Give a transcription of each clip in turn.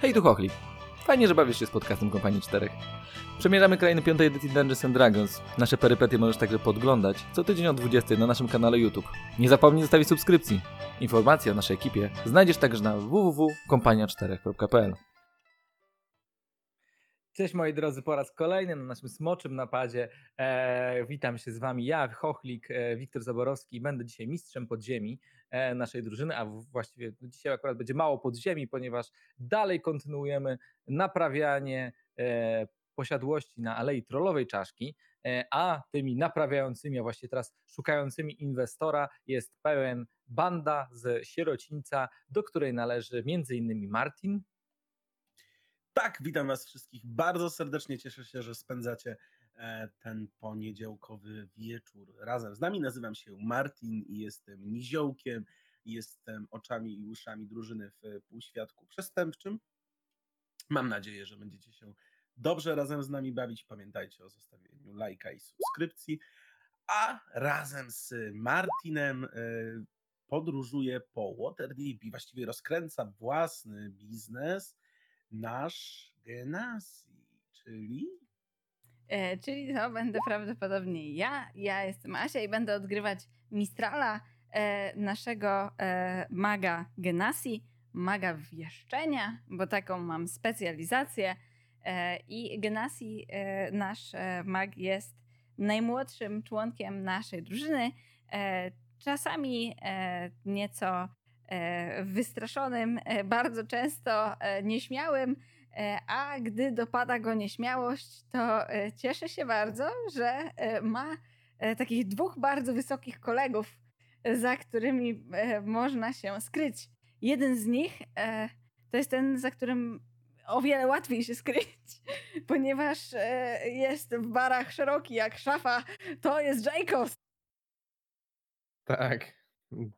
Hej, tu Chochlik. Fajnie, że bawisz się z podcastem Kompanii 4. Przemierzamy krainy piątej edycji Dungeons and Dragons. Nasze perypetie możesz także podglądać co tydzień o 20 na naszym kanale YouTube. Nie zapomnij zostawić subskrypcji. Informacje o naszej ekipie znajdziesz także na www.kompania4.pl Cześć moi drodzy, po raz kolejny na naszym smoczym napadzie. E, witam się z wami ja, Chochlik, e, Wiktor Zaborowski. Będę dzisiaj mistrzem podziemi e, naszej drużyny, a właściwie dzisiaj akurat będzie mało podziemi, ponieważ dalej kontynuujemy naprawianie e, posiadłości na Alei Trollowej Czaszki, e, a tymi naprawiającymi, a właściwie teraz szukającymi inwestora jest pełen banda z sierocińca, do której należy m.in. Martin, Tak, witam Was wszystkich bardzo serdecznie. Cieszę się, że spędzacie e, ten poniedziałkowy wieczór razem z nami. Nazywam się Martin i jestem niziołkiem. Jestem oczami i uszami drużyny w półświadku przestępczym. Mam nadzieję, że będziecie się dobrze razem z nami bawić. Pamiętajcie o zostawieniu lajka i subskrypcji. A razem z Martinem e, podróżuję po Waterdeep i właściwie rozkręca własny biznes nasz Genasi, czyli E, czyli to będę prawdopodobnie ja. Ja jestem Asia i będę odgrywać Mistrala, e, naszego e, maga Genasi, maga wieszczenia, bo taką mam specjalizację. E, I Genasi, e, nasz e, mag, jest najmłodszym członkiem naszej drużyny. Czasami nieco wystraszonym, e, bardzo często e, nieśmiałym, E, A gdy dopada go nieśmiałość, to e, cieszę się bardzo, że e, ma e, takich dwóch bardzo wysokich kolegów, e, za którymi e, można się skryć. Jeden z nich e, to jest ten, za którym o wiele łatwiej się skryć, ponieważ e, jest w barach szeroki jak szafa. To jest Jacobs. Tak.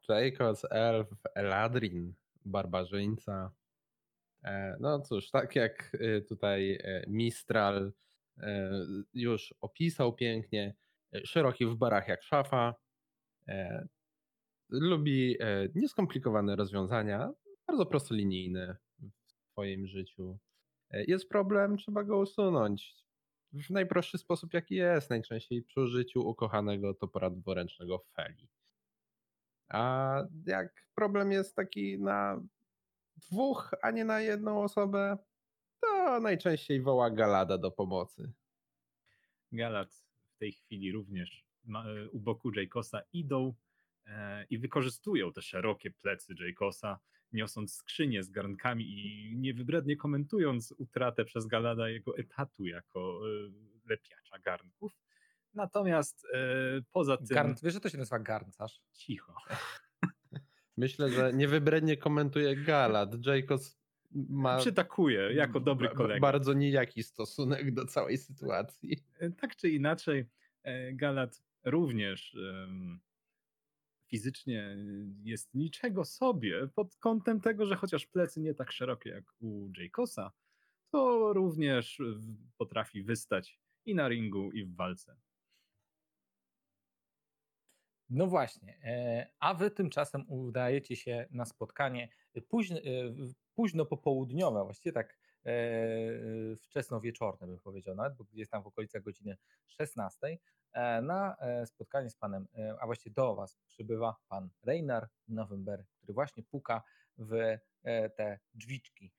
Jacobs, Elf, Eladrin, Barbarzyńca. E, No cóż, tak jak y, tutaj e, Mistral e, już opisał pięknie, e, szeroki w barach jak szafa, e, lubi e, nieskomplikowane rozwiązania, bardzo prostolinijne w swoim życiu. E, Jest problem, trzeba go usunąć w najprostszy sposób, jaki jest, najczęściej przy użyciu ukochanego topora dworęcznego Feli. A jak problem jest taki na dwóch, a nie na jedną osobę, to najczęściej woła Galada do pomocy. Galat w tej chwili również ma, e, u boku Jaykosa idą e, i wykorzystują te szerokie plecy Jaykosa, niosąc skrzynię z garnkami i niewybrednie komentując utratę przez Galada jego etatu jako e, lepiacza garnków. Natomiast e, poza tym... Garn, wiesz, że to się nazywa garncarz? Cicho. Myślę, że niewybrednie komentuje Galad. Jacobs ma Przytakuje jako dobry kolega. bardzo nijaki stosunek do całej sytuacji. E, tak czy inaczej, e, Galat również fizycznie jest niczego sobie pod kątem tego, że chociaż plecy nie tak szerokie jak u Jaykosa, to również potrafi wystać i na ringu, i w walce. No właśnie, e, a wy tymczasem udajecie się na spotkanie późno, e, późno popołudniowe, właściwie tak e, wczesnowieczorne bym powiedział nawet, bo jest tam w okolicach godziny 16, e, na spotkanie z panem, a właściwie do was przybywa pan Reinar November, który właśnie puka w te drzwiczki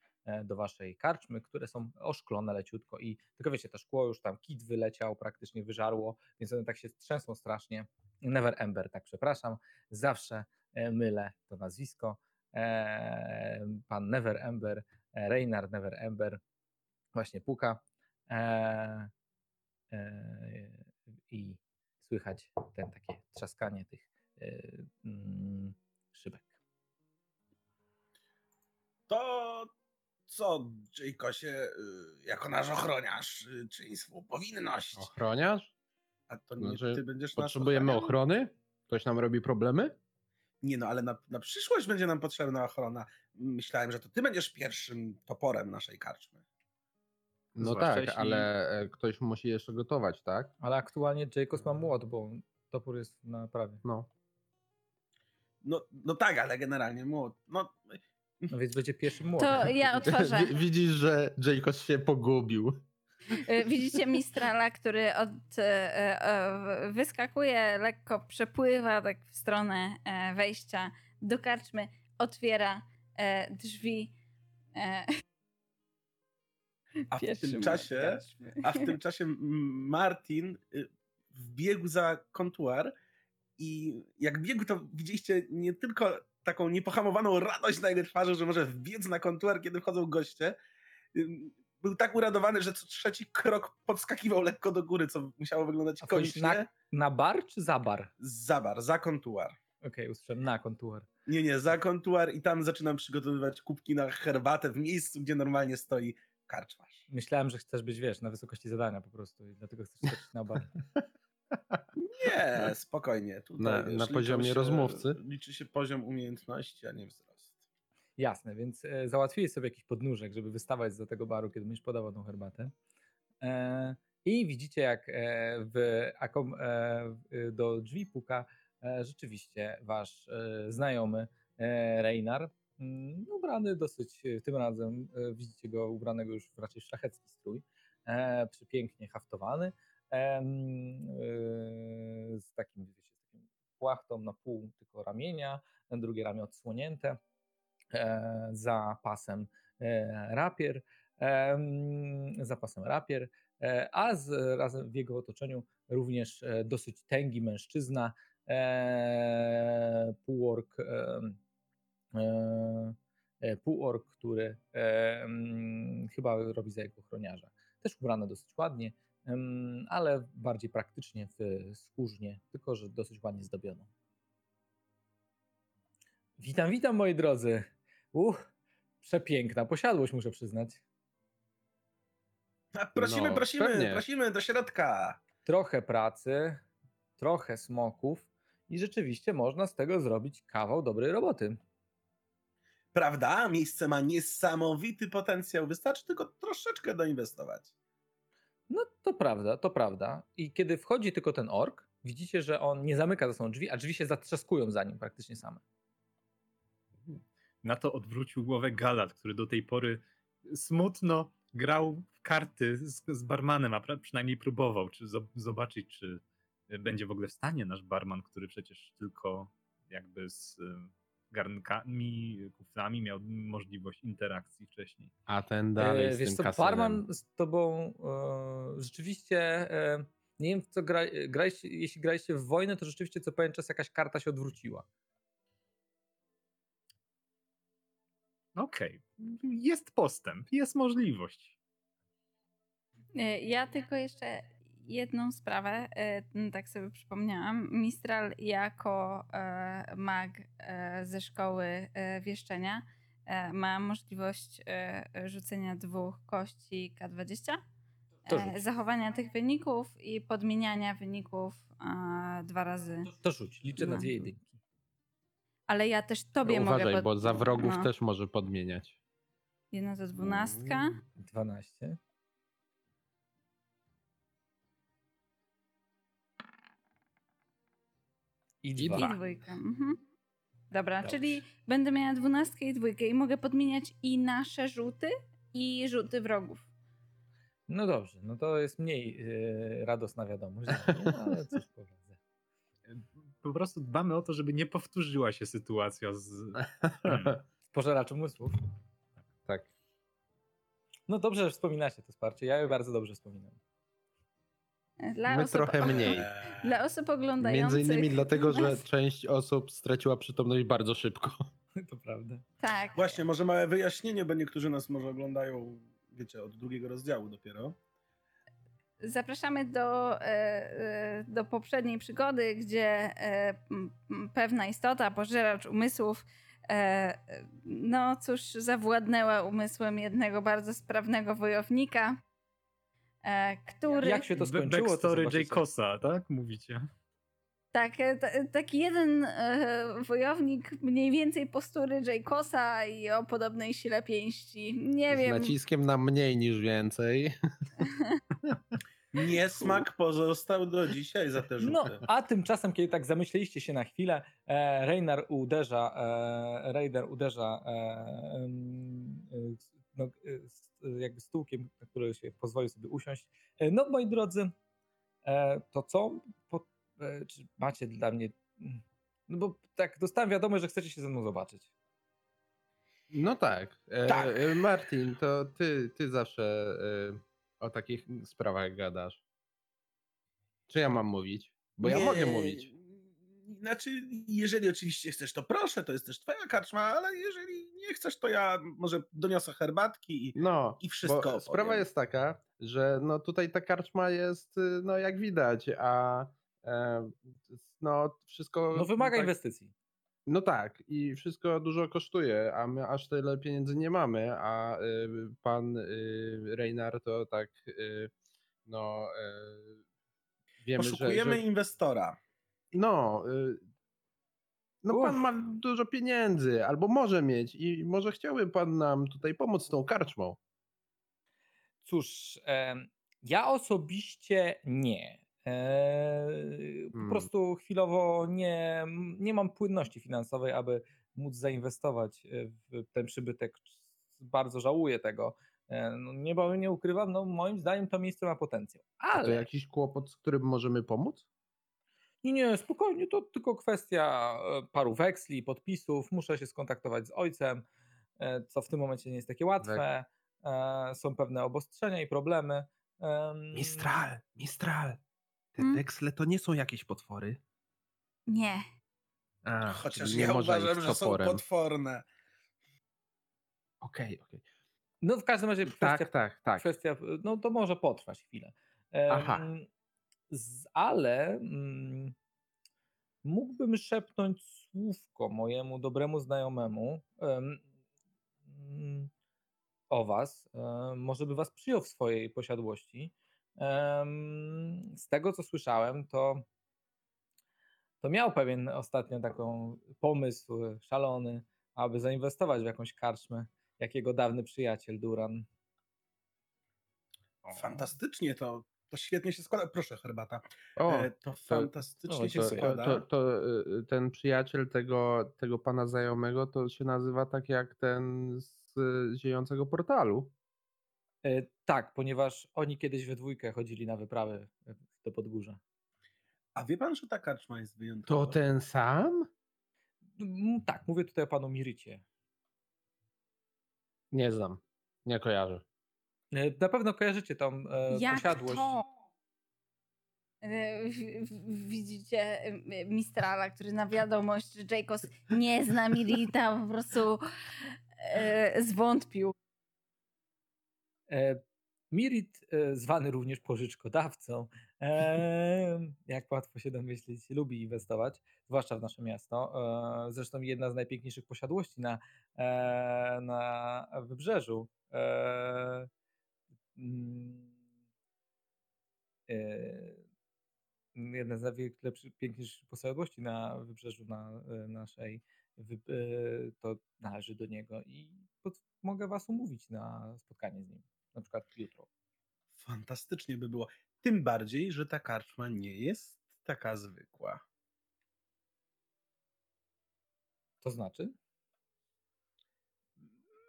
do waszej karczmy, które są oszklone leciutko i tylko wiecie, to szkło już tam kit wyleciał, praktycznie wyżarło, więc one tak się trzęsą strasznie. Never Ember, tak przepraszam, zawsze e, mylę to nazwisko. E, Pan Never Ember, e, Reynard Never Ember właśnie puka i słychać ten takie trzaskanie tych mm, szybek. to co, Jacosie, y, jako nasz ochroniarz, y, czyń swą powinność. Ochroniarz? A to nie Znaczy, ty będziesz nas Potrzebujemy ochraniał? ochrony? Ktoś nam robi problemy? Nie no, ale na, na przyszłość będzie nam potrzebna ochrona. Myślałem, że to ty będziesz pierwszym toporem naszej karczmy. No Zwłaszcza tak, jeśli- ale e, ktoś musi jeszcze gotować, tak? Ale aktualnie Jacobs ma młot, bo topór jest na prawie. No. No, no tak, ale generalnie mu, no, No więc będzie pierwszym młodym. To ja otworzę. Wi- Widzisz, że Jacobs się pogubił. Y, Widzicie Mistrala, który od, e, e, wyskakuje, lekko przepływa tak w stronę e, wejścia do karczmy, otwiera e, drzwi. e, A w tym czasie, a w tym czasie Martin y, wbiegł za kontuar i jak biegł, to widzieliście nie tylko taką niepohamowaną radość na jego twarzy, że może wbiec na kontuar, kiedy wchodzą goście. Był tak uradowany, że co trzeci krok podskakiwał lekko do góry, co musiało wyglądać A komicznie. na, na bar czy za bar? Za bar, za kontuar. Okej, usłyszałem na kontuar. Nie, nie, za kontuar i tam zaczynam przygotowywać kubki na herbatę w miejscu, gdzie normalnie stoi karczmarz. Myślałem, że chcesz być, wiesz, na wysokości zadania po prostu i dlatego chcesz skoczyć na bar. Nie, spokojnie. Tutaj, Na- wiesz, na poziomie się, rozmówcy? Liczy się poziom umiejętności, a nie wzrost. Jasne, więc e, załatwiłeś sobie jakiś podnóżek, żeby wystawać do tego baru, kiedy będziesz podawał tą herbatę. E, I widzicie, jak e, w, w- do drzwi puka rzeczywiście wasz znajomy Reinar, mm, ubrany dosyć, tym razem widzicie go ubranego już w raczej szlachecki strój, przepięknie haftowany, mm, z takim, wiecie, z takim płachtą na pół tylko ramienia, drugie ramię odsłonięte, za pasem e, rapier, za pasem rapier, e, a z, razem w jego otoczeniu również e, dosyć tęgi mężczyzna, e, półork, e, e, półork, który e, chyba robi za jego ochroniarza. Też ubrany dosyć ładnie, ale bardziej praktycznie w skórznie, tylko że dosyć ładnie zdobioną. Witam, witam moi drodzy. Uch, przepiękna posiadłość, muszę przyznać. A prosimy, No, prosimy, pewnie. prosimy do środka. Trochę pracy, trochę smoków i rzeczywiście można z tego zrobić kawał dobrej roboty. Prawda? Miejsce ma niesamowity potencjał. Wystarczy tylko troszeczkę doinwestować. No to prawda, to prawda. I kiedy wchodzi tylko ten ork, widzicie, że on nie zamyka za sobą drzwi, a drzwi się zatrzaskują za nim praktycznie same. Na to odwrócił głowę Galat, który do tej pory smutno grał w karty z, z barmanem, a pra- przynajmniej próbował, czy zo- zobaczyć, czy będzie w ogóle w stanie nasz barman, który przecież tylko jakby z y, garnkami, kuflami miał możliwość interakcji wcześniej. A ten dalej E, z Wiesz tym co, barman z tobą e, rzeczywiście, e, nie wiem w co gra, graliście, jeśli graliście w wojnę, to rzeczywiście co pewien czas jakaś karta się odwróciła. Okej, jest postęp, jest możliwość. E, Ja tylko jeszcze jedną sprawę, e, tak sobie przypomniałam. Mistral jako e, mag ze szkoły wieszczenia ma możliwość rzucenia dwóch kości K20, To e, rzuć. zachowania tych wyników i podmieniania wyników dwa razy. To rzuć, liczę na No. dwie jedynki. Ale ja też tobie No, Uważaj, mogę... bo za wrogów no. też może podmieniać. Jedna to dwunastka. Mm. 12. I dwa. I dwójka. Mhm. Dobra, Dobrze. czyli będę miała dwunastkę i dwójkę i mogę podmieniać i nasze rzuty, i rzuty wrogów. No dobrze, no to jest mniej e, radosna wiadomość, no, ale cóż poradzę. Po prostu dbamy o to, żeby nie powtórzyła się sytuacja z... Hmm. Pożeraczem umysłów. tak. No dobrze, że wspominacie to wsparcie, ja je bardzo dobrze wspominam. Dla My osób, trochę mniej. Dla osób oglądających. Między innymi dlatego, że część osób straciła przytomność bardzo szybko. To prawda. Tak. Właśnie, może małe wyjaśnienie, bo niektórzy nas może oglądają, wiecie, od drugiego rozdziału dopiero. Zapraszamy do, e, e, do poprzedniej przygody, gdzie e, pewna istota, pożeracz umysłów, no cóż, zawładnęła umysłem jednego bardzo sprawnego wojownika, który... Jak się to skończyło? to Backstory. Jaykosa, tak? Mówicie. Tak, ta- taki jeden e, wojownik mniej więcej postury Jaykosa i o podobnej sile pięści. Nie Z wiem. naciskiem na mniej niż więcej. Niesmak pozostał do dzisiaj za te No, rzuty. a tymczasem, kiedy tak zamyśliliście się na chwilę, e, Reinar uderza, e, uderza e, e, no, e, jakby stółkiem, na który się pozwolił sobie usiąść. E, no, moi drodzy, e, to co? Po, e, czy macie dla mnie... No bo tak, dostałem wiadomość, że chcecie się ze mną zobaczyć. No tak. E, Tak. Martin, to ty, ty zawsze e, o takich sprawach gadasz. Czy ja mam mówić? Bo ja Nie, mogę mówić. Znaczy, jeżeli oczywiście chcesz, to proszę, to jest też twoja karczma, ale jeżeli nie chcesz, to ja może doniosę herbatki i No, I wszystko sprawa jest taka, że no tutaj ta karczma jest, y, no jak widać, a e, no wszystko... No wymaga tak, inwestycji. No tak, i wszystko dużo kosztuje, a my aż tyle pieniędzy nie mamy, a y, pan y, Reinar to tak, y, no y, wiemy, że, poszukujemy że... inwestora. No, y, no pan Uff. ma dużo pieniędzy, albo może mieć i może chciałby pan nam tutaj pomóc z tą karczmą. Cóż, ja osobiście nie. E, Po Hmm. prostu chwilowo nie, nie mam płynności finansowej, aby móc zainwestować e, w ten przybytek. Bardzo żałuję tego. E, No, nie, bo nie ukrywam, no moim zdaniem to miejsce ma potencjał. A to Ale jakiś kłopot, z którym możemy pomóc? nie, nie, spokojnie, to tylko kwestia e, paru weksli, podpisów. Muszę się skontaktować z ojcem, co w tym momencie nie jest takie łatwe. Są pewne obostrzenia i problemy. Em, Mistral, Mistral. Te Hmm? weksle to nie są jakieś potwory. Nie. A, Chociaż nie ja uważam, że są toporem. potworne. Okej, okej. No w każdym razie kwestia, Tak, tak, tak. kwestia, no to może potrwać chwilę. Aha. Z, ale mm, mógłbym szepnąć słówko mojemu dobremu znajomemu em, mm, o was. em, może by was przyjął w swojej posiadłości. Z tego co słyszałem, to to miał pewien ostatnio taką pomysł szalony, aby zainwestować w jakąś karczmę, jak jego dawny przyjaciel Duran. Fantastycznie to, to świetnie się składa. Proszę, herbata. O, E, to fantastycznie o, się to, składa. to, to y, ten przyjaciel tego, tego pana znajomego to się nazywa tak jak ten z ziejącego portalu. E, Tak, ponieważ oni kiedyś we dwójkę chodzili na wyprawy e, do Podgórza. A wie pan, że ta karczma jest wyjątkowa? To ten sam? Mm, Tak, mówię tutaj o panu Mirycie. Nie znam. Nie kojarzę. E, Na pewno kojarzycie tą e, Jak posiadłość. to? Widzicie Mistrala, który na wiadomość, że Jacobs nie zna Milita, po prostu e, zwątpił. E, Mirit, e, zwany również pożyczkodawcą, e, jak łatwo się domyślić, lubi inwestować, zwłaszcza w nasze miasto. Zresztą jedna z najpiękniejszych posiadłości na, na wybrzeżu. Mm, Jedna z najlepszych, piękniejszych posiadłości na wybrzeżu na naszej, to należy do niego i mogę was umówić na spotkanie z nim na przykład jutro. Fantastycznie by było. Tym bardziej, że ta karczma nie jest taka zwykła. To znaczy?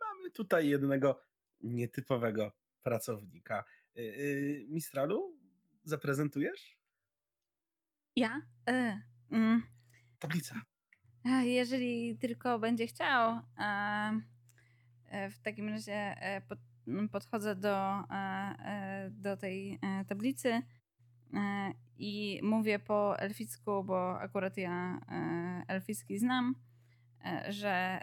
Mamy tutaj jednego nietypowego pracownika. Y, y, Mistralu, zaprezentujesz? Ja? E, mm, Tablica. a jeżeli tylko będzie chciał, a, e, w takim razie e, pod, podchodzę do, e, e, do tej e, tablicy i mówię po elficku, bo akurat ja elficki znam, że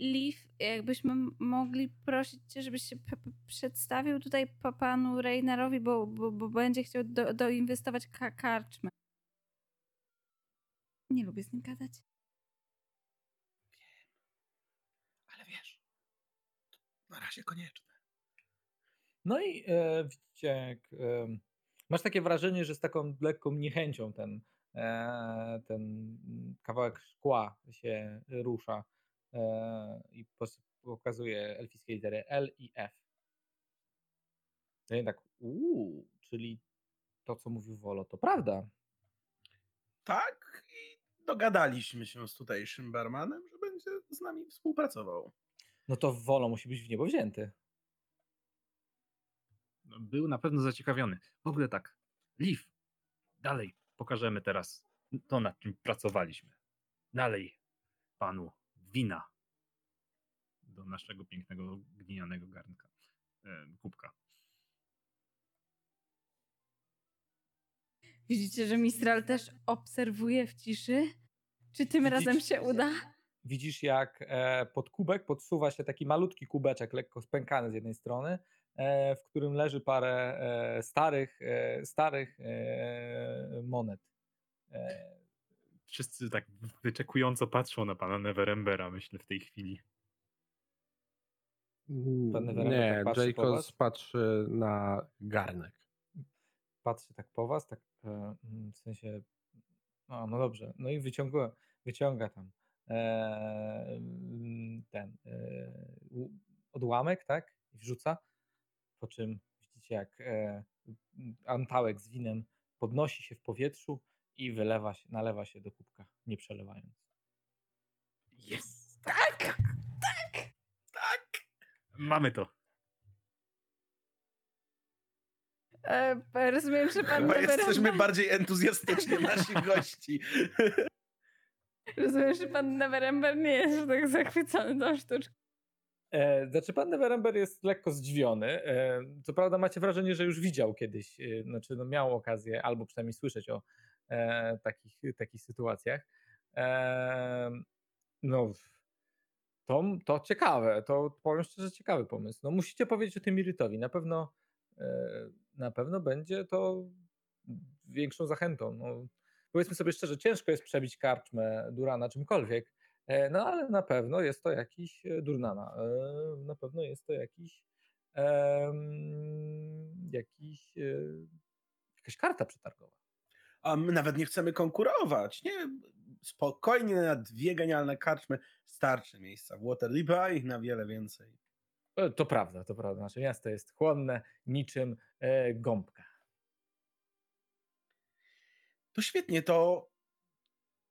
Liv, jakbyśmy mogli prosić cię, żebyś się przedstawił tutaj pa- panu Reinerowi, bo, bo, bo będzie chciał do, doinwestować ka- karczmę. Nie lubię z nim gadać. Ale wiesz, to na razie konieczne. No i e, widzicie, jak, e, masz takie wrażenie, że z taką lekką niechęcią ten, e, ten kawałek szkła się rusza e, i pokazuje elfickie litery L i F. To ja tak, uuu, czyli to, co mówił Wolo, to prawda. Tak, i dogadaliśmy się z tutejszym barmanem, że będzie z nami współpracował. No to Wolo musi być w niebo wzięty. No, Był na pewno zaciekawiony. W ogóle tak, Liv, dalej pokażemy teraz to, nad czym pracowaliśmy. Dalej panu wina do naszego pięknego glinianego garnka, e, kubka. Widzicie, że Mistral też obserwuje w ciszy? Czy tym Widzicie- razem się uda? Widzisz, jak e, pod kubek podsuwa się taki malutki kubeczek, lekko spękany z jednej strony, e, w którym leży parę e, starych, starych monet. Wszyscy tak wyczekująco patrzą na pana Neverembera, myślę, w tej chwili. Pan Neverember Nie, tak patrzy Jacobs patrzy na garnek. patrzy tak po was, tak w sensie, no, no dobrze, no i wyciąga, wyciąga tam ten e, odłamek, tak, i wrzuca, po czym widzicie jak e, antałek z winem podnosi się w powietrzu i wylewa się, nalewa się do kubka, nie przelewając. Jest! Tak! Tak! Mamy to. E, rozumiem, że pan Chyba jesteśmy bardziej entuzjastyczni od naszych gości. rozumiem, że pan Neverember nie jest tak zachwycony tą sztuczką. E, znaczy, pan Neverember jest lekko zdziwiony. E, co prawda, macie wrażenie, że już widział kiedyś, e, znaczy, no, miał okazję, albo przynajmniej słyszeć o e, takich, takich sytuacjach. E, no, to, to ciekawe, to powiem szczerze, ciekawy pomysł. No, musicie powiedzieć o tym Mirytowi. Na pewno, e, na pewno będzie to większą zachętą. No, powiedzmy sobie szczerze, ciężko jest przebić karczmę Durana czymkolwiek, E, No ale na pewno jest to jakiś e, Durnana. e, Na pewno jest to jakiś jakiś jakaś karta przetargowa. A my nawet nie chcemy konkurować. Nie, spokojnie na dwie genialne karczmy starczy miejsca. W Waterdeep, a ich na wiele więcej. To prawda, to prawda. Nasze miasto jest chłonne niczym gąbka. To świetnie, to,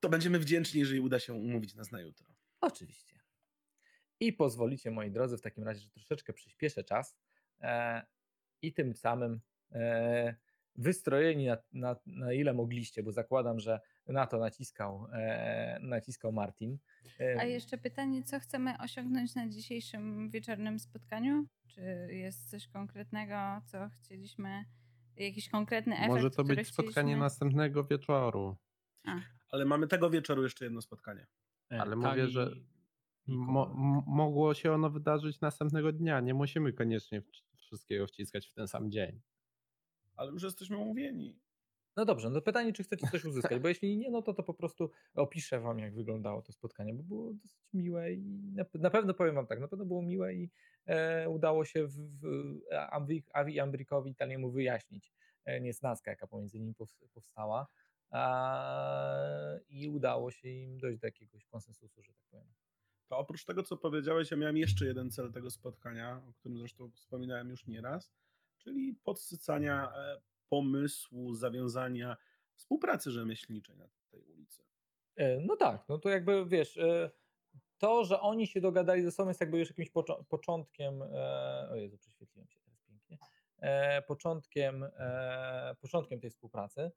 to będziemy wdzięczni, jeżeli uda się umówić nas na jutro. Oczywiście. I pozwolicie, moi drodzy, w takim razie, że troszeczkę przyspieszę czas e, i tym samym e, wystrojeni na, na, na ile mogliście, bo zakładam, że na to naciskał, e, naciskał Martin. E, A jeszcze pytanie, co chcemy osiągnąć na dzisiejszym wieczornym spotkaniu? Czy jest coś konkretnego, co chcieliśmy, jakiś konkretny efekt, Może to być spotkanie chcieliśmy? następnego wieczoru. Ale mamy tego wieczoru jeszcze jedno spotkanie. E, Ale Tali mówię, że Mo, mogło się ono wydarzyć następnego dnia. Nie musimy koniecznie wszystkiego wciskać w ten sam dzień. Ale już jesteśmy umówieni. No dobrze, no pytanie, czy chcecie coś uzyskać, bo jeśli nie, no to to po prostu opiszę wam, jak wyglądało to spotkanie, bo było dosyć miłe i na, na pewno powiem wam tak, na pewno było miłe i e, udało się w, w Ambi- Avi Ambrikowi Italiemu wyjaśnić e, niesnacka, jaka pomiędzy nimi pows- powstała i udało się im dojść do jakiegoś konsensusu, że tak powiem. To oprócz tego, co powiedziałeś, ja miałem jeszcze jeden cel tego spotkania, o którym zresztą wspominałem już nieraz, czyli podsycania e, pomysłu, zawiązania współpracy rzemieślniczej na tej ulicy. E, No tak, no to jakby wiesz, e, to, że oni się dogadali ze sobą jest jakby już jakimś początkiem, e, o Jezu, prześwietliłem się teraz pięknie, początkiem, początkiem tej współpracy.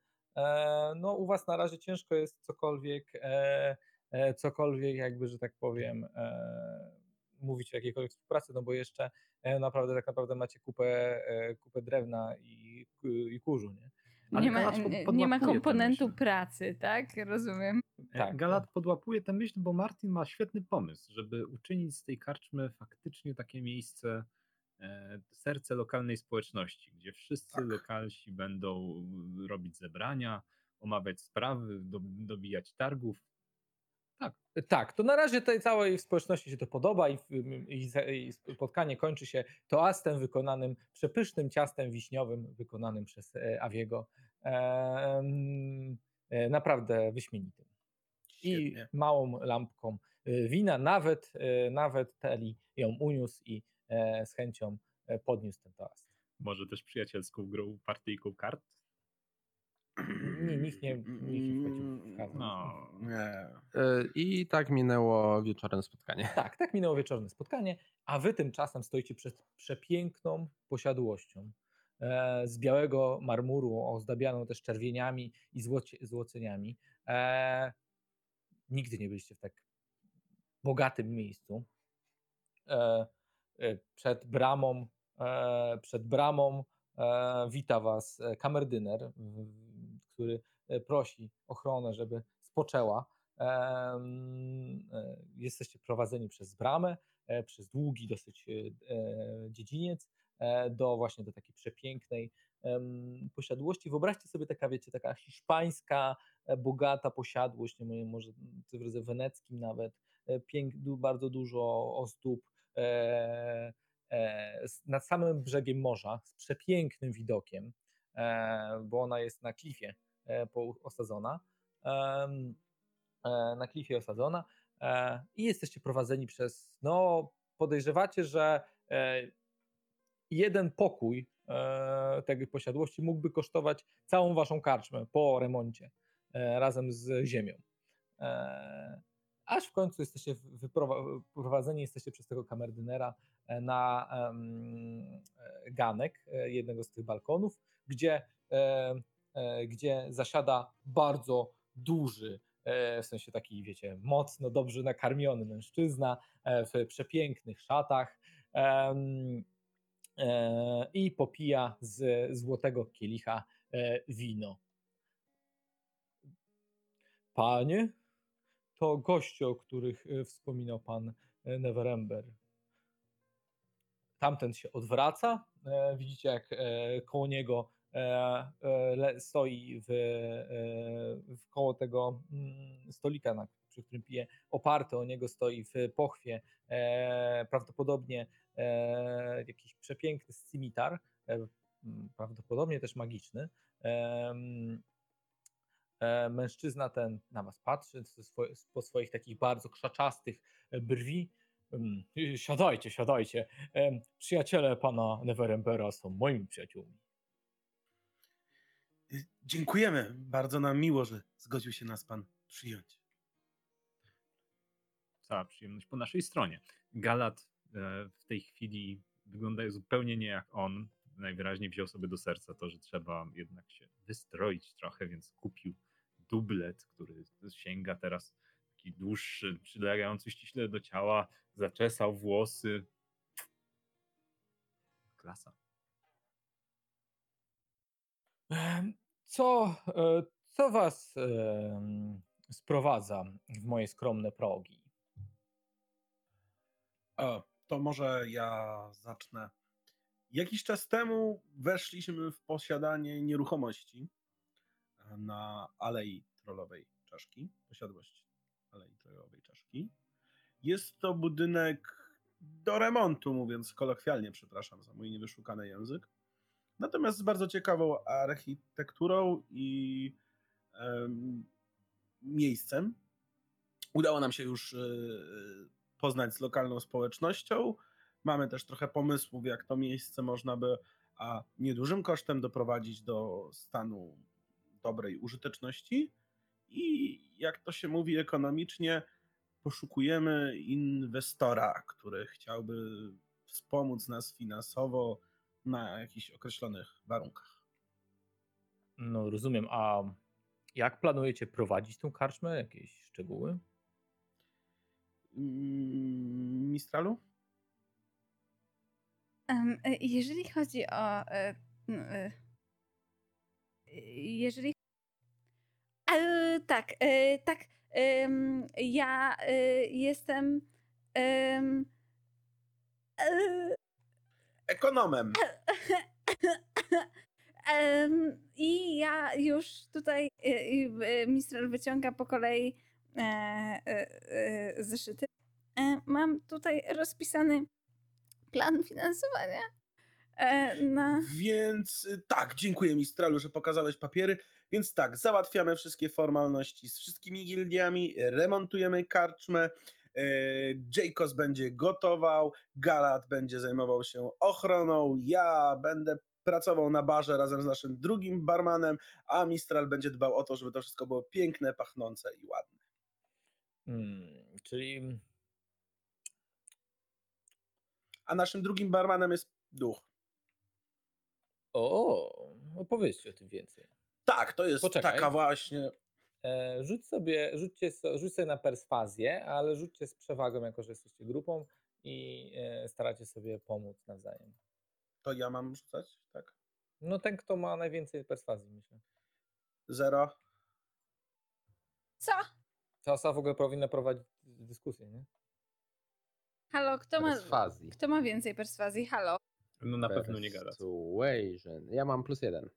No u was na razie ciężko jest cokolwiek, cokolwiek jakby, że tak powiem, mówić o jakiejkolwiek współpracy, no bo jeszcze e, naprawdę tak naprawdę macie kupę, e, kupę drewna i, i kurzu, nie? Ale Nie ma, pod- nie, ma komponentu pracy, tak? Rozumiem. E, Tak. Galat podłapuje tę myśl, bo Martin ma świetny pomysł, żeby uczynić z tej karczmy faktycznie takie miejsce, serce lokalnej społeczności, gdzie wszyscy Tak. lokalsi będą robić zebrania, omawiać sprawy, do, dobijać targów. Tak, Tak, to na razie tej całej społeczności się to podoba i, i, i spotkanie kończy się toastem wykonanym, przepysznym ciastem wiśniowym wykonanym przez e, Awiego. E, naprawdę wyśmienitym. I Świetnie. małą lampką e, wina, nawet, nawet Teli ją uniósł i z chęcią podniósł ten toast. Może też przyjacielską grą partyjką kart? Nie, nikt nie, nikt nie wchodził w kartę. No. Nie. E, I tak minęło wieczorem spotkanie. Tak, tak minęło wieczorne spotkanie, a wy tymczasem stoicie przed przepiękną posiadłością e, z białego marmuru, ozdabianą też czerwieniami i złocie, złoceniami. E, nigdy nie byliście w tak bogatym miejscu. E, przed bramą, przed bramą wita was kamerdyner, w- który e, prosi ochronę, żeby spoczęła. E, Jesteście prowadzeni przez bramę, e, przez długi dosyć dziedziniec do właśnie do takiej przepięknej posiadłości. Wyobraźcie sobie taka, wiecie, taka hiszpańska, bogata posiadłość, nie wiem, może w drodze weneckim nawet, pięk, bardzo dużo ozdób, e, nad samym brzegiem morza, z przepięknym widokiem, bo ona jest na klifie osadzona. Em, e, na klifie osadzona e, i jesteście prowadzeni przez, no podejrzewacie, że e, jeden pokój e, tej posiadłości mógłby kosztować całą waszą karczmę po remoncie e, razem z ziemią. E, aż w końcu jesteście wyprowa- wyprowadzeni jesteście przez tego kamerdynera e, na e, ganek e, jednego z tych balkonów, gdzie, e, e, gdzie zasiada bardzo duży, e, w sensie taki, wiecie, mocno, dobrze nakarmiony mężczyzna e, w przepięknych szatach e, i popija z złotego kielicha e, wino. Panie, to goście, o których e, wspominał pan e, Neverember. Tamten się odwraca. e, Widzicie, jak e, koło niego e, e, stoi w, e, w koło tego mm, stolika, na, przy którym pije, oparty o niego stoi w pochwie e, prawdopodobnie e, jakiś przepiękny scimitar, e, m, prawdopodobnie też magiczny. E, mężczyzna ten na was patrzy po swoich takich bardzo krzaczastych e, brwi. Y, Siadajcie, siadajcie. Przyjaciele pana Neverembera są moimi przyjaciółmi. Dziękujemy. Bardzo nam miło, że zgodził się nas pan przyjąć. Cała przyjemność po naszej stronie. Galat e, w tej chwili wygląda zupełnie nie jak on. Najwyraźniej wziął sobie do serca to, że trzeba jednak się wystroić trochę, więc kupił dublet, który sięga teraz taki dłuższy, przylegający ściśle do ciała, zaczesał włosy. Klasa. Co, e, co was sprowadza w moje skromne progi? O, to może ja zacznę. Jakiś czas temu weszliśmy w posiadanie nieruchomości e, na Alei Trollowej Czaszki, posiadłość Alei Trollowej Czaszki. Jest to budynek do remontu, mówiąc kolokwialnie, przepraszam za mój niewyszukany język. Natomiast z bardzo ciekawą architekturą i em, miejscem. Udało nam się już e, poznać z lokalną społecznością. Mamy też trochę pomysłów, jak to miejsce można by a niedużym kosztem doprowadzić do stanu dobrej użyteczności. I jak to się mówi ekonomicznie, poszukujemy inwestora, który chciałby wspomóc nas finansowo na jakichś określonych warunkach. No rozumiem, a jak planujecie prowadzić tą karczmę? Jakieś szczegóły? Mm, Mistralu? E, jeżeli chodzi o. e, e, Jeżeli. E, tak, tak. Ja jestem. Em, Ekonomem. Em, I ja już tutaj e, e, Mistral wyciąga po kolei e, zeszyty. Mam tutaj rozpisany plan finansowania na. Więc y, tak, dziękuję Mistralu, że pokazałeś papiery. Więc tak, załatwiamy wszystkie formalności z wszystkimi gildiami, remontujemy karczmę. E, Jacobs będzie gotował, Galat będzie zajmował się ochroną, ja będę pracował na barze razem z naszym drugim barmanem, a Mistral będzie dbał o to, żeby to wszystko było piękne, pachnące i ładne. Hmm, czyli A naszym drugim barmanem jest duch. o, opowiedzcie o tym więcej. Tak, to jest Poczekaj. taka właśnie. E, rzuć sobie, rzućcie, rzuć sobie na perswazję, ale rzućcie z przewagą, jako że jesteście grupą i e, staracie sobie pomóc nawzajem. To ja mam rzucać, tak? No ten, kto ma najwięcej perswazji, myślę. Zero. Co? Czasa w ogóle powinna prowadzić dyskusję, nie? Halo, kto ma, Perswazji. kto ma więcej perswazji? Halo. No na pewno nie gada. Persuasion. Ja mam plus jeden.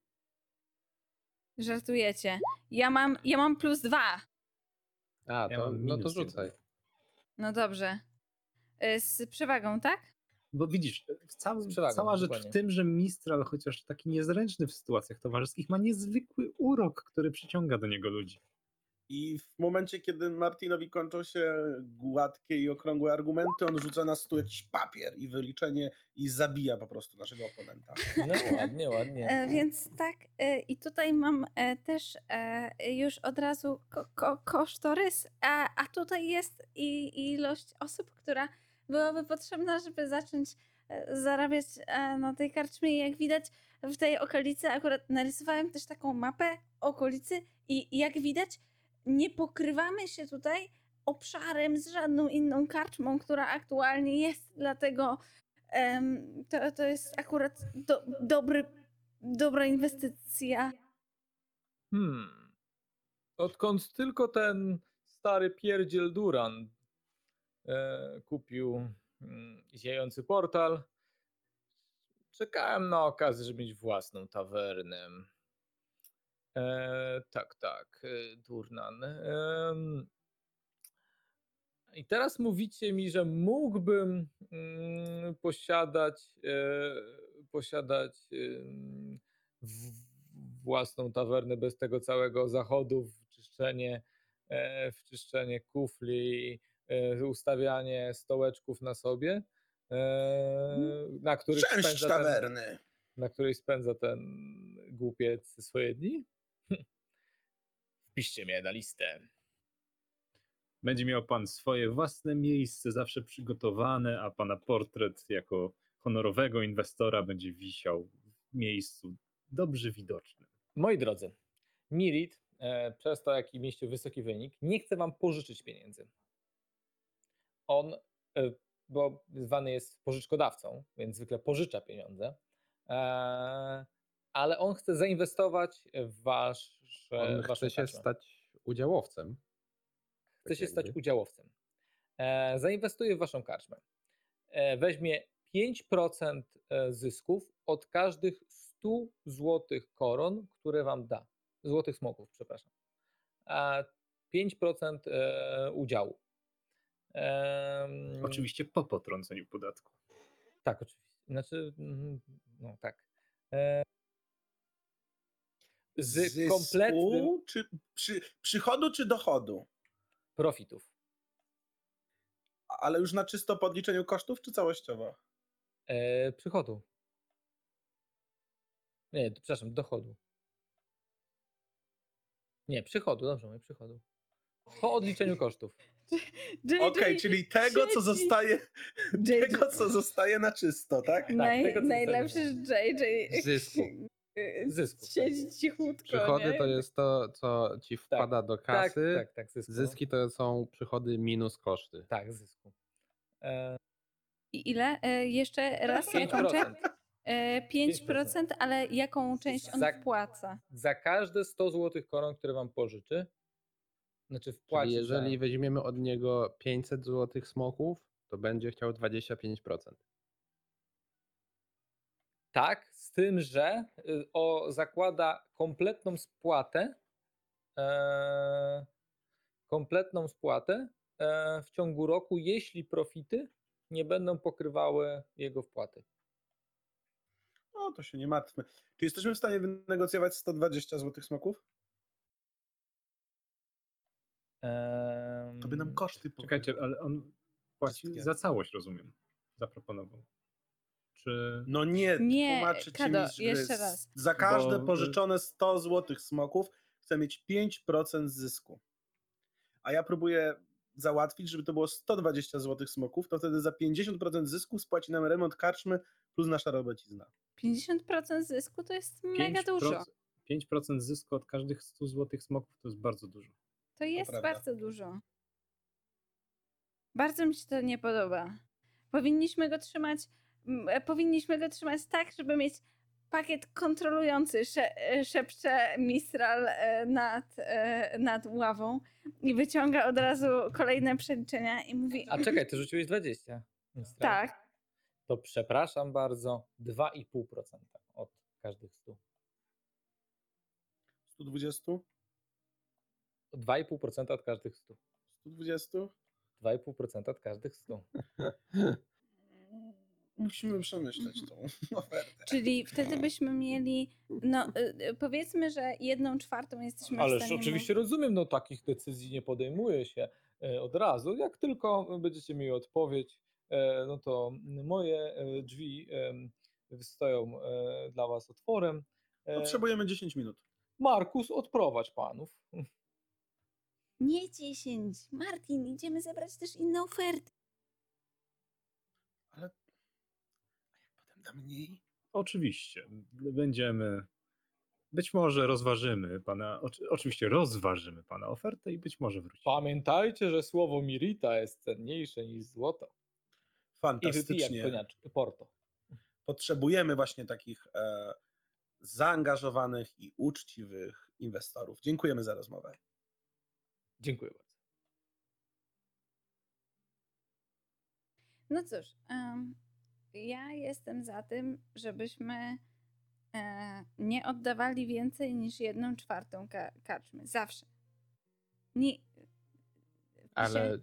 Żartujecie. Ja mam, ja mam plus dwa. A, Ja to, mam no to minus rzucaj. No dobrze. Y, Z przewagą, tak? Bo widzisz, cała, Z przewagą, cała rzecz dokładnie. w tym, że Mistral, chociaż taki niezręczny w sytuacjach towarzyskich, ma niezwykły urok, który przyciąga do niego ludzi. I w momencie, kiedy Martinowi kończą się gładkie i okrągłe argumenty, on rzuca na stół jakiś papier i wyliczenie i zabija po prostu naszego oponenta. No ładnie, ładnie. E, więc tak, e, i tutaj mam e, też e, już od razu ko ko kosztorys, a, a tutaj jest i ilość osób, która byłaby potrzebna, żeby zacząć e, zarabiać e, na tej karczmie. I jak widać w tej okolicy, akurat narysowałem też taką mapę okolicy i jak widać nie pokrywamy się tutaj obszarem z żadną inną karczmą, która aktualnie jest, dlatego em, to, to jest akurat do, dobry, dobra inwestycja. Hmm. Odkąd tylko ten stary pierdziel Duran e, kupił mm, ziejący portal, czekałem na okazję, żeby mieć własną tawernę. E, tak, tak, e, Durnan. Em, I teraz mówicie mi, że mógłbym mm, posiadać, e, posiadać w, własną tawernę bez tego całego zachodu w czyszczenie, e, w czyszczenie kufli, e, ustawianie stołeczków na sobie, e, na których Część spędza ten, tawerny. na której spędza ten głupiec swoje dni? Wpiszcie mnie na listę. Będzie miał pan swoje własne miejsce, zawsze przygotowane, a pana portret jako honorowego inwestora będzie wisiał w miejscu dobrze widocznym. Moi drodzy, Mirit, e, przez to jaki mieliście wysoki wynik, nie chce wam pożyczyć pieniędzy. On, e, bo zwany jest pożyczkodawcą, więc zwykle pożycza pieniądze, e, ale on chce zainwestować w wasz, On waszą chce się stać udziałowcem. chce się tak stać jakby. udziałowcem. E, zainwestuje w waszą karczmę. E, weźmie 5% e, zysków od każdych 100 złotych koron, które wam da. Złotych smoków, przepraszam. A 5% e, udziału. Oczywiście po potrąceniu podatku. Tak, oczywiście. Znaczy, mhm, no tak. Z Zysku, kompletnym Czy przy, przychodu czy dochodu? profitów. Ale już na czysto podliczeniu kosztów, czy całościowo? E, przychodu. Nie, przepraszam, dochodu. Nie, przychodu, dobrze mówię, przychodu. Po odliczeniu kosztów. Okej, czyli tego, co zostaje, JJ. tego, co zostaje na czysto, tak? Naj, tego, najlepszy, że JJ Zysku. Y, Zysku. siedzi cichutko. Przychody nie? to jest to, co ci wpada do Tak, kasy. tak, tak, zysku. Zyski to są przychody minus koszty. Tak, zysku. E, I ile? E, jeszcze raz, jaką część? 5%. E, 5%, ale jaką część on Za- wpłaca? Za każde 100 złotych koron, które wam pożyczy, znaczy wpłaci Czyli jeżeli za... weźmiemy od niego 500 złotych smoków, to będzie chciał 25%. Tak, z tym, że y, o, zakłada kompletną spłatę, e, kompletną spłatę e, w ciągu roku, jeśli profity nie będą pokrywały jego wpłaty. No to się nie martwmy. Czy jesteśmy w stanie wynegocjować 120 złotych smoków? To by nam koszty pokryło. Czekajcie, ale on płaci Wszystkie. za całość, rozumiem. Zaproponował. Czy... No nie, Nie, tłumaczy ci Kado, mistrz gry. jeszcze raz. Za każde Bo- pożyczone 100 złotych smoków chcę mieć 5% zysku. A ja próbuję załatwić, żeby to było 120 złotych smoków, to wtedy za 50% zysku spłaci nam remont karczmy plus nasza robocizna. 50% zysku to jest mega 5%, dużo. 5% zysku od każdych 100 złotych smoków to jest bardzo dużo. To jest bardzo dużo. Bardzo mi się to nie podoba. Powinniśmy go trzymać, powinniśmy go trzymać tak, żeby mieć pakiet kontrolujący, sze, e, szepcze Mistral e, nad, e, nad ławą i wyciąga od razu kolejne przeliczenia i mówi, A czekaj, ty rzuciłeś 20. Mistral. tak, To przepraszam bardzo, 2,5% od każdych 100. 120? 2,5% od każdych 100. 120? 2,5% od każdych 100. Musimy przemyśleć tą ofertę. czyli wtedy byśmy mieli, no e, e, powiedzmy, że jedną czwartą jesteśmy w Ależ stanie... mu- oczywiście rozumiem, no takich decyzji nie podejmuje się e, od razu. Jak tylko będziecie mieli odpowiedź, e, no to moje e, drzwi stoją dla was otworem. Potrzebujemy 10 minut. Markus, odprowadź panów. Nie 10. Martin, idziemy zebrać też inne oferty. Ale a jak potem da mniej? Oczywiście, będziemy... Być może rozważymy pana, oczy- oczywiście rozważymy pana ofertę i być może wrócimy. Pamiętajcie, że słowo Mirita jest cenniejsze niż złoto. I Fantastycznie. koniaczek, Porto. Potrzebujemy właśnie takich e, zaangażowanych i uczciwych inwestorów. Dziękujemy za rozmowę. Dziękuję bardzo. No cóż, ja jestem za tym, żebyśmy e, nie oddawali więcej niż jedną czwartą ka- karczmy. Zawsze. Nie, Ale y,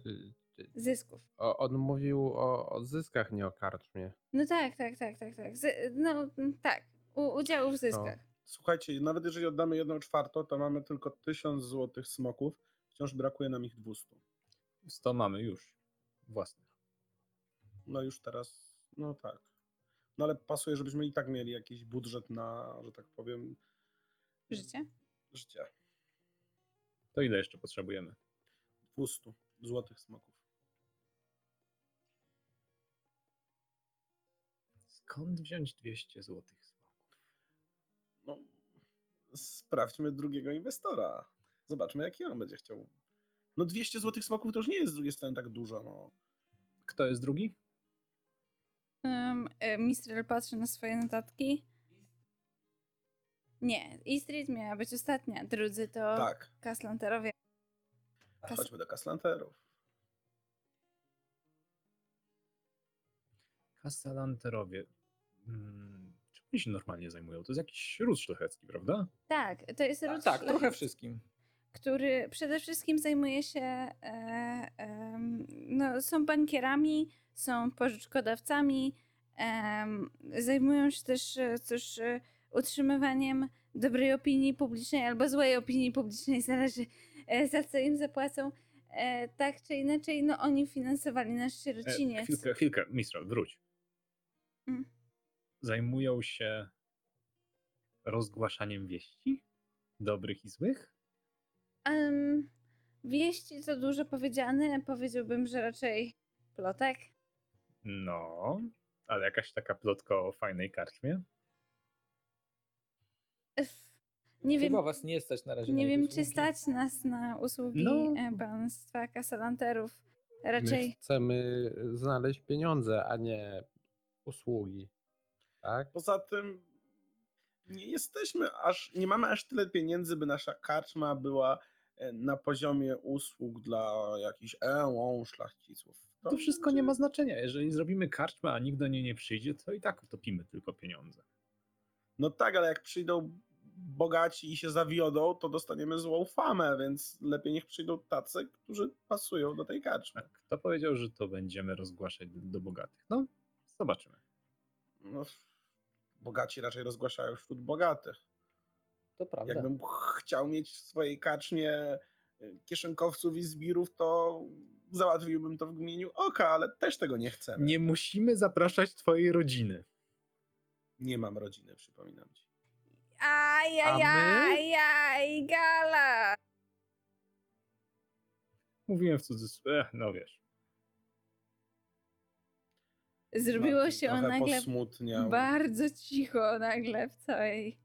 y, zysków. o, on mówił o, o zyskach, nie o karczmie. No tak, tak, tak, tak, tak. Z, no mm, tak. U, udziału w zyskach. Słuchajcie, nawet jeżeli oddamy jedną czwartą, to mamy tylko 1000 złotych smoków. Wciąż brakuje nam ich 200. 100 mamy już własnych. No już teraz, no tak. No ale pasuje, żebyśmy i tak mieli jakiś budżet na, że tak powiem, Życie? życie. To ile jeszcze potrzebujemy? 200 złotych smoków. Skąd wziąć 200 złotych smoków? No, sprawdźmy drugiego inwestora. Zobaczmy, jaki on będzie chciał. No 200 złotych smoków to już nie jest z drugiej strony tak dużo, no. Kto jest drugi? Um, e, Mistrel patrzy na swoje notatki. Nie, E Street miała być ostatnia. Drudzy to Tak, Kaslanterowie. Kas- chodźmy do Kaslanterów. Kasalanterowie. Hmm, czym oni się normalnie zajmują? To jest jakiś ród szlachecki, prawda? Tak, to jest ród Tak, trochę szlachecki, wszystkim. Który przede wszystkim zajmuje się, e, no, są bankierami, są pożyczkodawcami, zajmują się też e, cóż, e, utrzymywaniem dobrej opinii publicznej albo złej opinii publicznej, zależy za co im zapłacą. Tak czy inaczej, no oni finansowali nasz E, sierociniec. chwilkę, chwilkę, Mistral, wróć. Mm. Zajmują się rozgłaszaniem wieści? Dobrych i złych? Em, wieści to dużo powiedziane, powiedziałbym, że raczej plotek. No, ale jakaś taka plotka o fajnej karczmie? Nie wiem, Chyba was nie stać na razie na nie ich wiem, usługi. czy stać nas na usługi No. e, państwa kasalanterów. My Raczej chcemy znaleźć pieniądze, a nie usługi. Tak? Poza tym nie jesteśmy aż, nie mamy aż tyle pieniędzy, by nasza karczma była e, na poziomie usług dla jakichś ełą szlachciców. To wszystko nie ma znaczenia. Jeżeli zrobimy karczmę, a nikt do niej nie przyjdzie, to i tak utopimy tylko pieniądze. No tak, ale jak przyjdą bogaci i się zawiodą, to dostaniemy złą famę, więc lepiej niech przyjdą tacy, którzy pasują do tej karczmy. A Kto powiedział, że to będziemy rozgłaszać do, do bogatych? No, zobaczymy. No, bogaci raczej rozgłaszają wśród bogatych. To prawda. Jakbym ch- chciał mieć w swojej karczmie y, kieszonkowców i zbirów, to załatwiłbym to w gmieniu oka, ale też tego nie chcemy. Nie musimy zapraszać twojej rodziny. Nie mam rodziny, przypominam ci. Ajajaj, gala! Mówiłem w cudzysłowie, no wiesz. Zrobiło Marcin się trochę nagle bardzo cicho nagle w całej...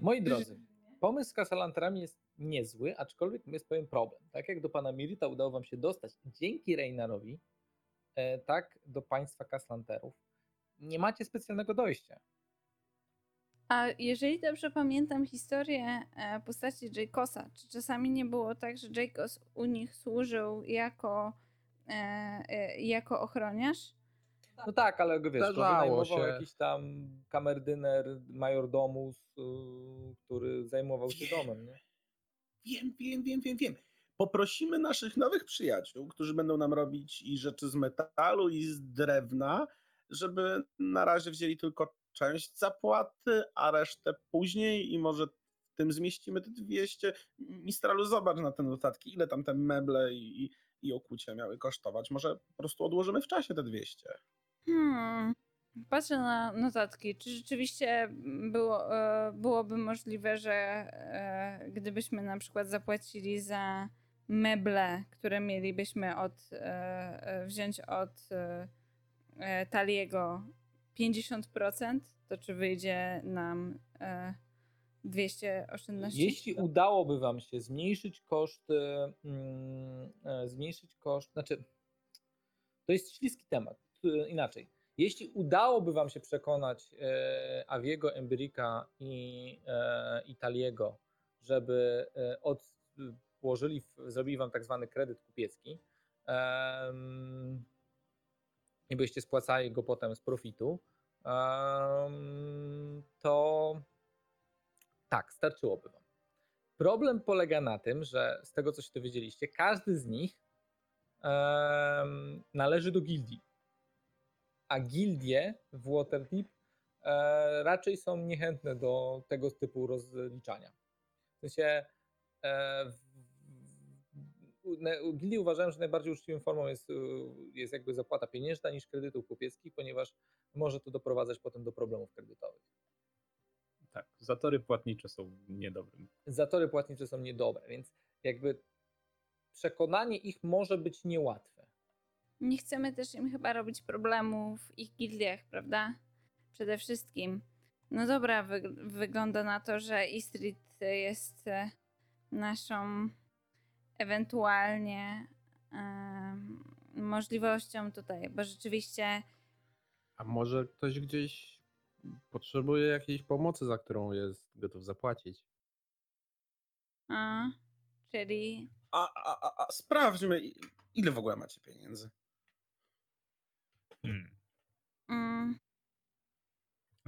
Moi drodzy, pomysł z kasalanterami jest niezły, aczkolwiek jest pewien problem. Tak jak do pana Mirita udało wam się dostać dzięki Reinarowi, e, tak do państwa kaslanterów nie macie specjalnego dojścia. A jeżeli dobrze pamiętam historię e, postaci Jaykosa, czy czasami nie było tak, że Jaykos u nich służył jako, e, jako ochroniarz? No tak, ale wiesz, to Zdarzało się. jakiś tam kamerdyner, majordomus, y, który zajmował się domem, nie? Wiem, wiem, wiem, wiem, wiem. Poprosimy naszych nowych przyjaciół, którzy będą nam robić i rzeczy z metalu, i z drewna, żeby na razie wzięli tylko część zapłaty, a resztę później i może w tym zmieścimy te 200. Mistralu, zobacz na te notatki, ile tam te meble i, i, okucie miały kosztować. Może po prostu odłożymy w czasie te 200. Hmm. Patrzę na notatki. Czy rzeczywiście było, e, byłoby możliwe, że e, gdybyśmy na przykład zapłacili za meble, które mielibyśmy od, e, wziąć od Taliego 50%, to czy wyjdzie nam e, 200 oszczędności? Jeśli udałoby wam się zmniejszyć koszt, e, mm, zmniejszyć koszt, znaczy to jest śliski temat, inaczej. Jeśli udałoby wam się przekonać e, Aviego, Emberika i e, Italiego, żeby e, od, zrobili wam tak zwany kredyt kupiecki em, i byście spłacali go potem z profitu, em, to tak, starczyłoby wam. Problem polega na tym, że z tego co się dowiedzieliście, każdy z nich em, należy do gildii. A gildie w Waterdeep e, raczej są niechętne do tego typu rozliczania. W sensie e, uważają, że najbardziej uczciwą formą jest, y, jest jakby zapłata pieniężna niż kredytów kupieckich, ponieważ może to doprowadzać potem do problemów kredytowych. Tak, zatory płatnicze są niedobrym. zatory płatnicze są niedobre, więc jakby przekonanie ich może być niełatwe. Nie chcemy też im chyba robić problemu w ich gildiach, prawda? Przede wszystkim. No dobra, wy wygląda na to, że Istrit jest e, naszą ewentualnie em, możliwością tutaj, bo rzeczywiście A może ktoś gdzieś potrzebuje jakiejś pomocy, za którą jest gotów zapłacić? a, czyli A, a, a, a sprawdźmy, ile w ogóle macie pieniędzy. Hmm. mm,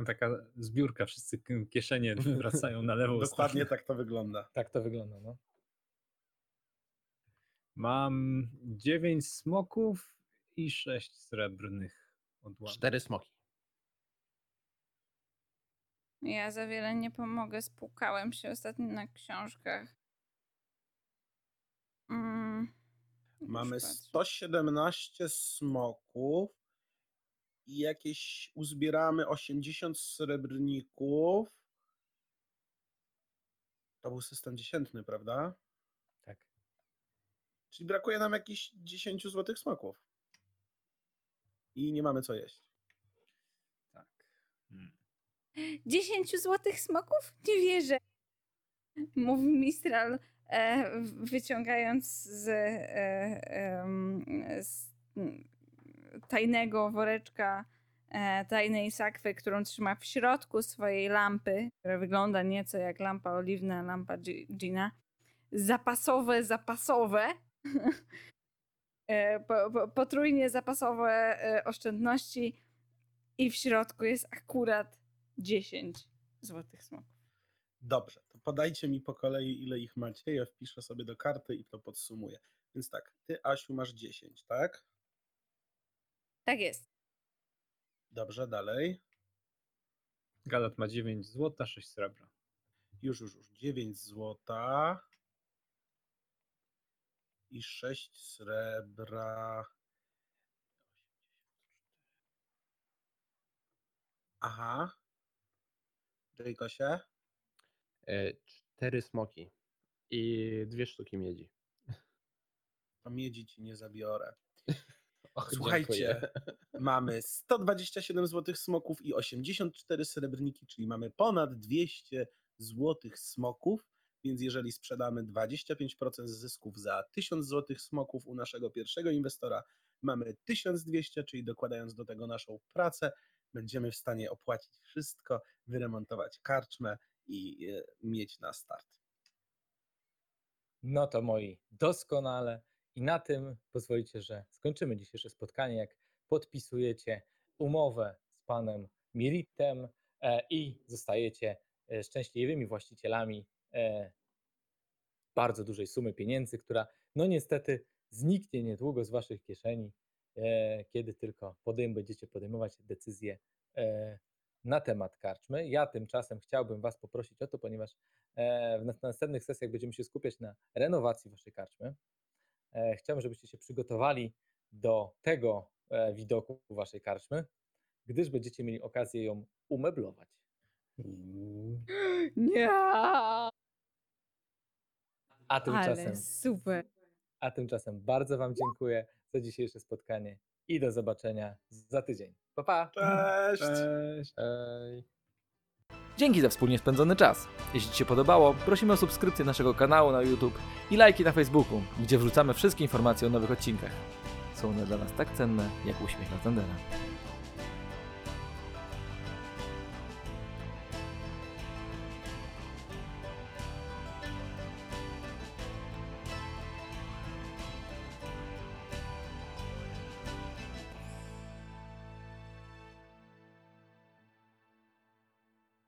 No Taka zbiórka, wszyscy kieszenie wracają na lewą Dokładnie tak to wygląda. Tak to wygląda. No. Mam 9 smoków i 6 srebrnych odłamków. Cztery smoki. ja za wiele nie pomogę. Spłukałem się ostatnio na książkach. Mm, Mamy już patrzę. 117 smoków i jakieś uzbieramy 80 srebrników. To był system dziesiętny, prawda? Tak. Czyli brakuje nam jakichś 10 złotych smoków. I nie mamy co jeść. Tak. Hmm. 10 złotych smoków? Nie wierzę. Mówi Mistral, e, wyciągając z, e, z tajnego woreczka, e, tajnej sakwy, którą trzyma w środku swojej lampy, która wygląda nieco jak lampa oliwna, lampa Gi- Gina. Zapasowe, zapasowe. E, po, po, potrójnie zapasowe e, oszczędności i w środku jest akurat 10 złotych smoków. Dobrze, to podajcie mi po kolei, ile ich macie. Ja wpiszę sobie do karty i to podsumuję. Więc tak, ty, Asiu, masz 10, tak? Tak jest. Dobrze, dalej. Galat ma 9 złota, 6 srebra. Już, już, już. 9 złota i 6 srebra. Aha. Jejkosie? E, cztery smoki i dwie sztuki miedzi. To miedzi ci nie zabiorę. Och, Słuchajcie, dziękuję. mamy 127 złotych smoków i 84 srebrniki, czyli mamy ponad 200 złotych smoków, więc jeżeli sprzedamy 25% zysków za 1000 złotych smoków u naszego pierwszego inwestora, mamy 1200, czyli dokładając do tego naszą pracę, będziemy w stanie opłacić wszystko, wyremontować karczmę i e, mieć na start. No to moi, doskonale. I na tym pozwolicie, że skończymy dzisiejsze spotkanie, jak podpisujecie umowę z panem Miritem e, i zostajecie e, szczęśliwymi właścicielami e, bardzo dużej sumy pieniędzy, która no niestety zniknie niedługo z waszych kieszeni, kiedy tylko podejm będziecie podejmować decyzje na temat karczmy. Ja tymczasem chciałbym was poprosić o to, ponieważ w nas- następnych sesjach będziemy się skupiać na renowacji waszej karczmy. E, Chciałbym, żebyście się przygotowali do tego e, widoku waszej karczmy, gdyż będziecie mieli okazję ją umeblować. Nie! A tymczasem, Ale super. a tymczasem bardzo wam dziękuję za dzisiejsze spotkanie i do zobaczenia za tydzień. Pa, pa! Cześć! Cześć. Ej. Dzięki za wspólnie spędzony czas. Jeśli Ci się podobało, prosimy o subskrypcję naszego kanału na YouTube i lajki na Facebooku, gdzie wrzucamy wszystkie informacje o nowych odcinkach. Są one dla nas tak cenne, jak uśmiech na Tendera.